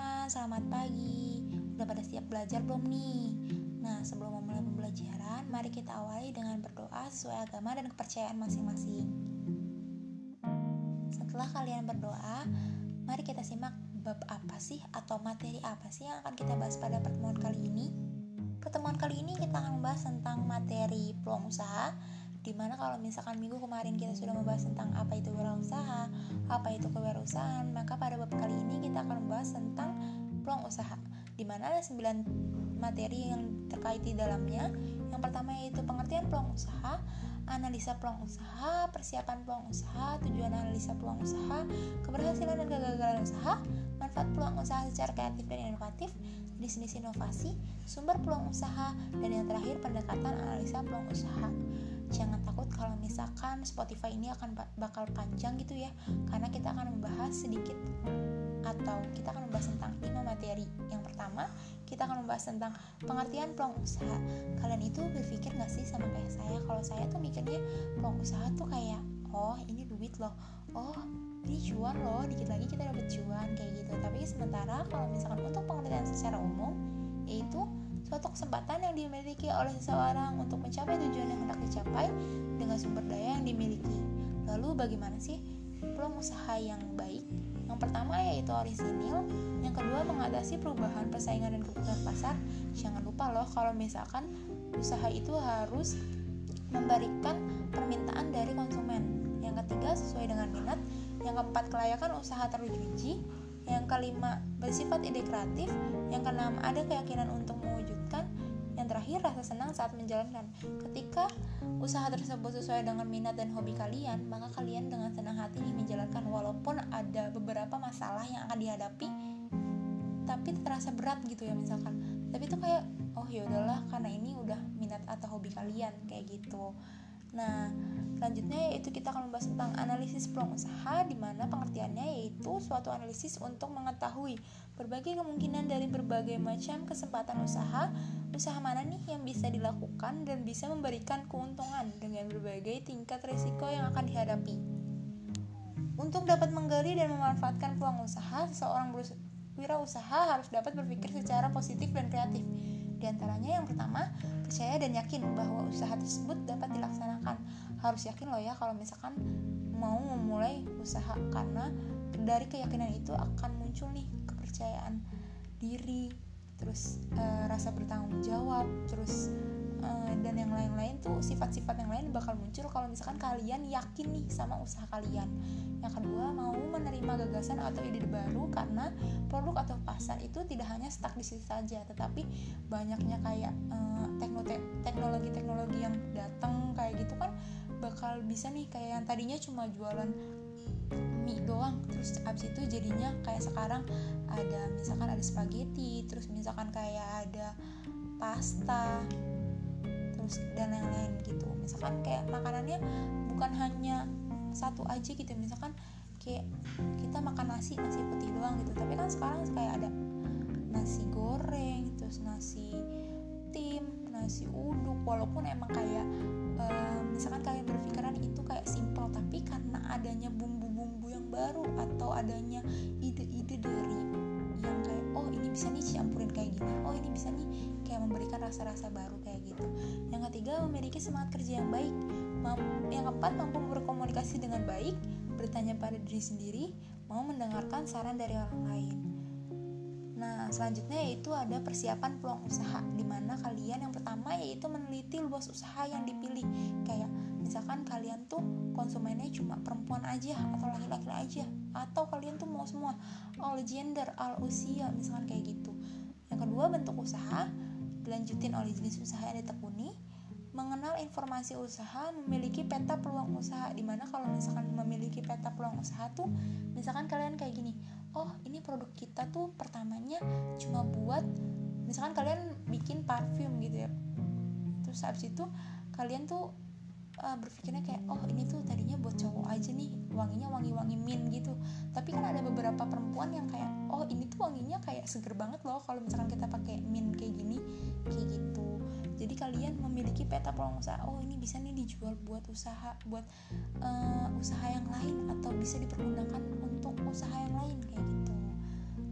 teman-teman, selamat pagi. Udah pada siap belajar belum nih? Nah, sebelum memulai pembelajaran, mari kita awali dengan berdoa sesuai agama dan kepercayaan masing-masing. Setelah kalian berdoa, mari kita simak bab apa sih atau materi apa sih yang akan kita bahas pada pertemuan kali ini. Pertemuan kali ini kita akan membahas tentang materi peluang usaha, di mana kalau misalkan minggu kemarin kita sudah membahas tentang apa itu wirausaha, apa itu kewirausahaan, maka pada bab kali ini usaha, di mana ada 9 materi yang terkait di dalamnya. Yang pertama yaitu pengertian peluang usaha, analisa peluang usaha, persiapan peluang usaha, tujuan analisa peluang usaha, keberhasilan dan kegagalan usaha, manfaat peluang usaha secara kreatif dan inovatif, jenis-jenis inovasi, sumber peluang usaha, dan yang terakhir pendekatan analisa peluang usaha jangan takut kalau misalkan Spotify ini akan bakal panjang gitu ya karena kita akan membahas sedikit atau kita akan membahas tentang lima materi. Yang pertama kita akan membahas tentang pengertian peluang usaha. Kalian itu berpikir gak sih sama kayak saya? Kalau saya tuh mikirnya peluang usaha tuh kayak oh ini duit loh. Oh ini cuan loh. Dikit lagi kita dapat cuan kayak gitu. Tapi sementara kalau misalkan untuk pengertian secara umum yaitu suatu kesempatan yang dimiliki oleh seseorang untuk mencapai tujuan yang hendak dicapai dengan sumber daya yang dimiliki. Lalu bagaimana sih peluang usaha yang baik? Yang pertama yaitu orisinil, yang kedua mengatasi perubahan persaingan dan kebutuhan pasar. Jangan lupa loh kalau misalkan usaha itu harus memberikan permintaan dari konsumen. Yang ketiga sesuai dengan minat. Yang keempat kelayakan usaha teruji yang kelima bersifat ide kreatif, yang keenam ada keyakinan untuk mewujudkan, terakhir rasa senang saat menjalankan. Ketika usaha tersebut sesuai dengan minat dan hobi kalian, maka kalian dengan senang hati menjalankan walaupun ada beberapa masalah yang akan dihadapi tapi terasa berat gitu ya misalkan tapi itu kayak oh ya udahlah karena ini udah minat atau hobi kalian kayak gitu Nah, selanjutnya yaitu kita akan membahas tentang analisis peluang usaha di mana pengertiannya yaitu suatu analisis untuk mengetahui berbagai kemungkinan dari berbagai macam kesempatan usaha, usaha mana nih yang bisa dilakukan dan bisa memberikan keuntungan dengan berbagai tingkat risiko yang akan dihadapi. Untuk dapat menggali dan memanfaatkan peluang usaha, seorang wirausaha harus dapat berpikir secara positif dan kreatif di antaranya yang pertama, percaya dan yakin bahwa usaha tersebut dapat dilaksanakan. Harus yakin loh ya kalau misalkan mau memulai usaha karena dari keyakinan itu akan muncul nih kepercayaan diri, terus e, rasa bertanggung jawab, terus e, dan yang lain-lain tuh sifat-sifat yang lain bakal muncul kalau misalkan kalian yakin nih sama usaha kalian. Yang kedua, mau menerima gagasan atau ide baru karena produk atau pasar itu tidak hanya stuck di situ saja, tetapi banyaknya kayak uh, teknologi-teknologi yang datang kayak gitu kan bakal bisa nih kayak yang tadinya cuma jualan mie doang terus abis itu jadinya kayak sekarang ada misalkan ada spaghetti terus misalkan kayak ada pasta dan lain-lain gitu. Misalkan kayak makanannya bukan hanya satu aja gitu misalkan kayak kita makan nasi nasi putih doang gitu. Tapi kan sekarang kayak ada nasi goreng terus nasi tim nasi uduk walaupun emang kayak um, misalkan kalian berpikiran itu kayak simple tapi karena adanya bumbu-bumbu yang baru atau adanya ide-ide dari yang kayak oh ini bisa nih campurin kayak gini oh ini bisa nih rasa-rasa baru kayak gitu yang ketiga memiliki semangat kerja yang baik yang keempat, mampu berkomunikasi dengan baik, bertanya pada diri sendiri, mau mendengarkan saran dari orang lain. Nah, selanjutnya yaitu ada persiapan peluang usaha, di mana kalian yang pertama yaitu meneliti luas usaha yang dipilih. Kayak misalkan kalian tuh konsumennya cuma perempuan aja atau laki-laki aja, atau kalian tuh mau semua all gender, all usia, misalkan kayak gitu. Yang kedua bentuk usaha, dilanjutin oleh jenis usaha yang ditekuni, mengenal informasi usaha memiliki peta peluang usaha. Di mana kalau misalkan memiliki peta peluang usaha tuh misalkan kalian kayak gini oh ini produk kita tuh pertamanya cuma buat misalkan kalian bikin parfum gitu ya. Terus habis itu kalian tuh uh, berpikirnya kayak oh ini tuh tadinya buat cowok aja nih wanginya wangi-wangi min gitu tapi kan ada beberapa perempuan yang kayak oh ini tuh wanginya kayak seger banget loh kalau misalkan kita pakai min kayak gini kayak gitu. Jadi kalian memiliki peta peluang usaha oh ini bisa nih dijual buat usaha buat uh, usaha yang lain atau bisa dipergunakan untuk usaha yang lain kayak gitu.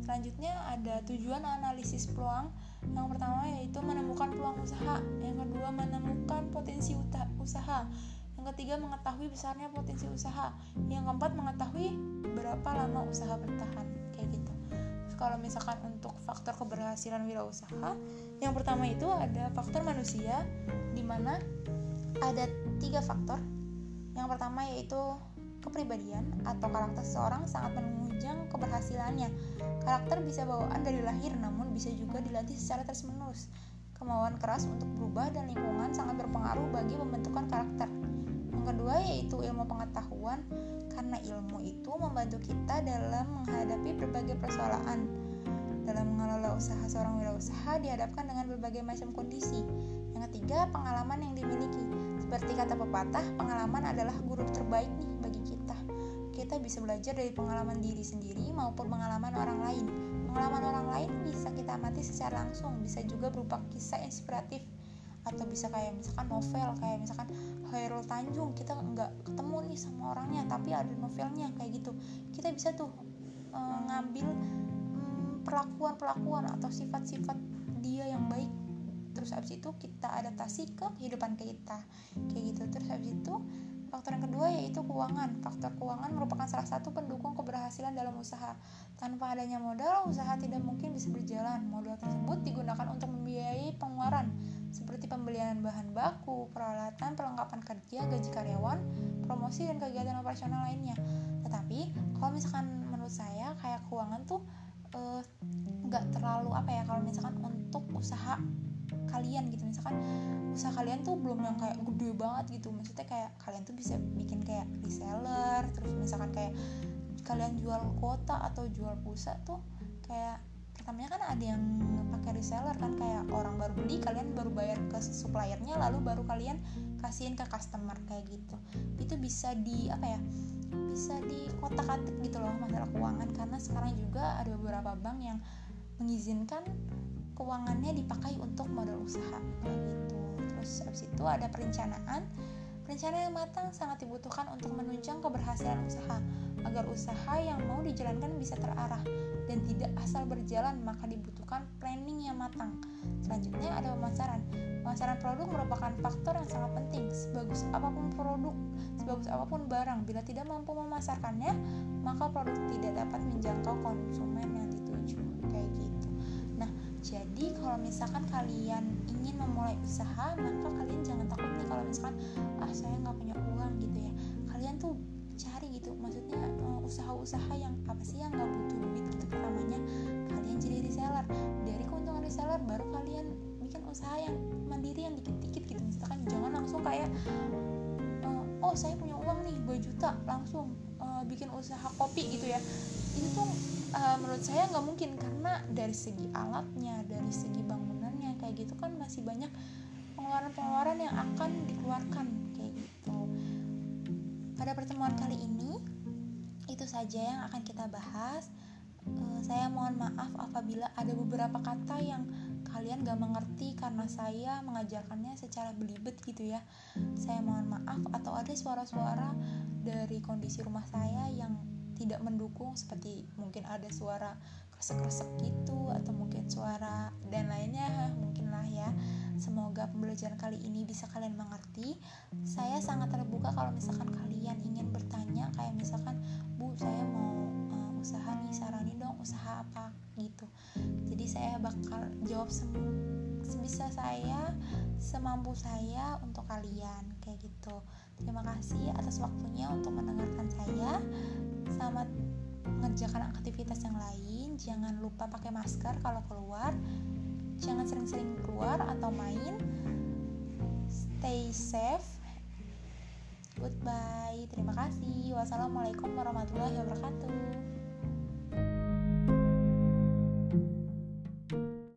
Selanjutnya ada tujuan analisis peluang. Yang pertama yaitu menemukan peluang usaha. Yang kedua menemukan potensi usaha yang ketiga mengetahui besarnya potensi usaha yang keempat mengetahui berapa lama usaha bertahan kayak gitu kalau misalkan untuk faktor keberhasilan wirausaha yang pertama itu ada faktor manusia di mana ada tiga faktor yang pertama yaitu kepribadian atau karakter seseorang sangat menunjang keberhasilannya. Karakter bisa bawaan dari lahir namun bisa juga dilatih secara terus-menerus. Kemauan keras untuk berubah dan lingkungan sangat berpengaruh bagi pembentukan karakter. Kedua yaitu ilmu pengetahuan karena ilmu itu membantu kita dalam menghadapi berbagai persoalan. Dalam mengelola usaha seorang wirausaha dihadapkan dengan berbagai macam kondisi. Yang ketiga, pengalaman yang dimiliki. Seperti kata pepatah, pengalaman adalah guru terbaik nih bagi kita. Kita bisa belajar dari pengalaman diri sendiri maupun pengalaman orang lain. Pengalaman orang lain bisa kita amati secara langsung, bisa juga berupa kisah inspiratif atau bisa kayak misalkan novel kayak misalkan Hairul Tanjung kita nggak ketemu nih sama orangnya tapi ada novelnya kayak gitu kita bisa tuh e, ngambil mm, perlakuan-perlakuan atau sifat-sifat dia yang baik terus abis itu kita adaptasi ke kehidupan kita kayak gitu terus abis itu Faktor yang kedua yaitu keuangan. Faktor keuangan merupakan salah satu pendukung keberhasilan dalam usaha. Tanpa adanya modal, usaha tidak mungkin bisa berjalan. Bahan baku, peralatan, perlengkapan kerja, gaji karyawan, promosi dan kegiatan operasional lainnya. Tetapi kalau misalkan menurut saya kayak keuangan tuh eh, nggak uh, terlalu apa ya kalau misalkan untuk usaha kalian gitu misalkan usaha kalian tuh belum yang kayak gede banget gitu maksudnya kayak kalian tuh bisa bikin kayak reseller terus misalkan kayak kalian jual kuota atau jual pulsa tuh kayak pertamanya kan ada yang pakai reseller kan kayak orang baru beli kalian baru bayar ke suppliernya lalu baru kalian kasihin ke customer kayak gitu. Itu bisa di apa ya bisa di kotak atik gitu loh masalah keuangan. Karena sekarang juga ada beberapa bank yang mengizinkan keuangannya dipakai untuk modal usaha kayak gitu. Terus habis itu ada perencanaan. Perencanaan yang matang sangat dibutuhkan untuk menunjang keberhasilan usaha, agar usaha yang mau dijalankan bisa terarah dan tidak asal berjalan, maka dibutuhkan planning yang matang. Selanjutnya ada pemasaran. Pemasaran produk merupakan faktor yang sangat penting. Sebagus apa pun produk, sebagus apa pun barang, bila tidak mampu memasarkannya, maka produk tidak dapat menjangkau konsumen yang dituju. Kayak gitu. Nah, jadi kalau misalkan kalian ingin memulai usaha maka kalian jangan takut nih kalau misalkan ah saya nggak punya uang gitu ya kalian tuh cari gitu. Maksudnya uh, usaha-usaha yang apa sih yang nggak butuh duit gitu pertamanya kalian jadi reseller. Dari keuntungan reseller baru kalian bikin usaha yang mandiri yang dikit-dikit gitu. Misalkan jangan langsung kayak uh, oh saya punya uang nih 2 juta langsung uh, bikin usaha kopi gitu ya. Itu tuh uh, menurut saya nggak mungkin. Karena dari segi alatnya dari segi bangunannya kayak gitu kan masih banyak pengeluaran-pengeluaran yang akan dikeluarkan kayak gitu pada pertemuan kali ini itu saja yang akan kita bahas. Uh, saya mohon maaf apabila ada beberapa kata yang kalian gak mengerti karena saya mengajarkannya secara belibet gitu ya. Saya mohon maaf atau ada suara-suara dari kondisi rumah saya yang tidak mendukung seperti mungkin ada suara kresek-kresek gitu atau mungkin suara dan lainnya mungkin lah ya semoga pembelajaran kali ini bisa kalian mengerti. Saya sangat terbuka kalau misalkan kalian ingin bertanya kayak misalkan bu saya mau uh, usaha nih saranin dong usaha apa? Gitu. Jadi saya bakal jawab sebisa saya semampu saya untuk kalian kayak gitu. Terima kasih atas waktunya untuk mendengarkan saya. Selamat mengerjakan aktivitas yang lain. Jangan lupa pakai masker kalau keluar jangan sering-sering keluar atau main stay safe. Goodbye. Terima kasih. Wassalamualaikum warahmatullahi wabarakatuh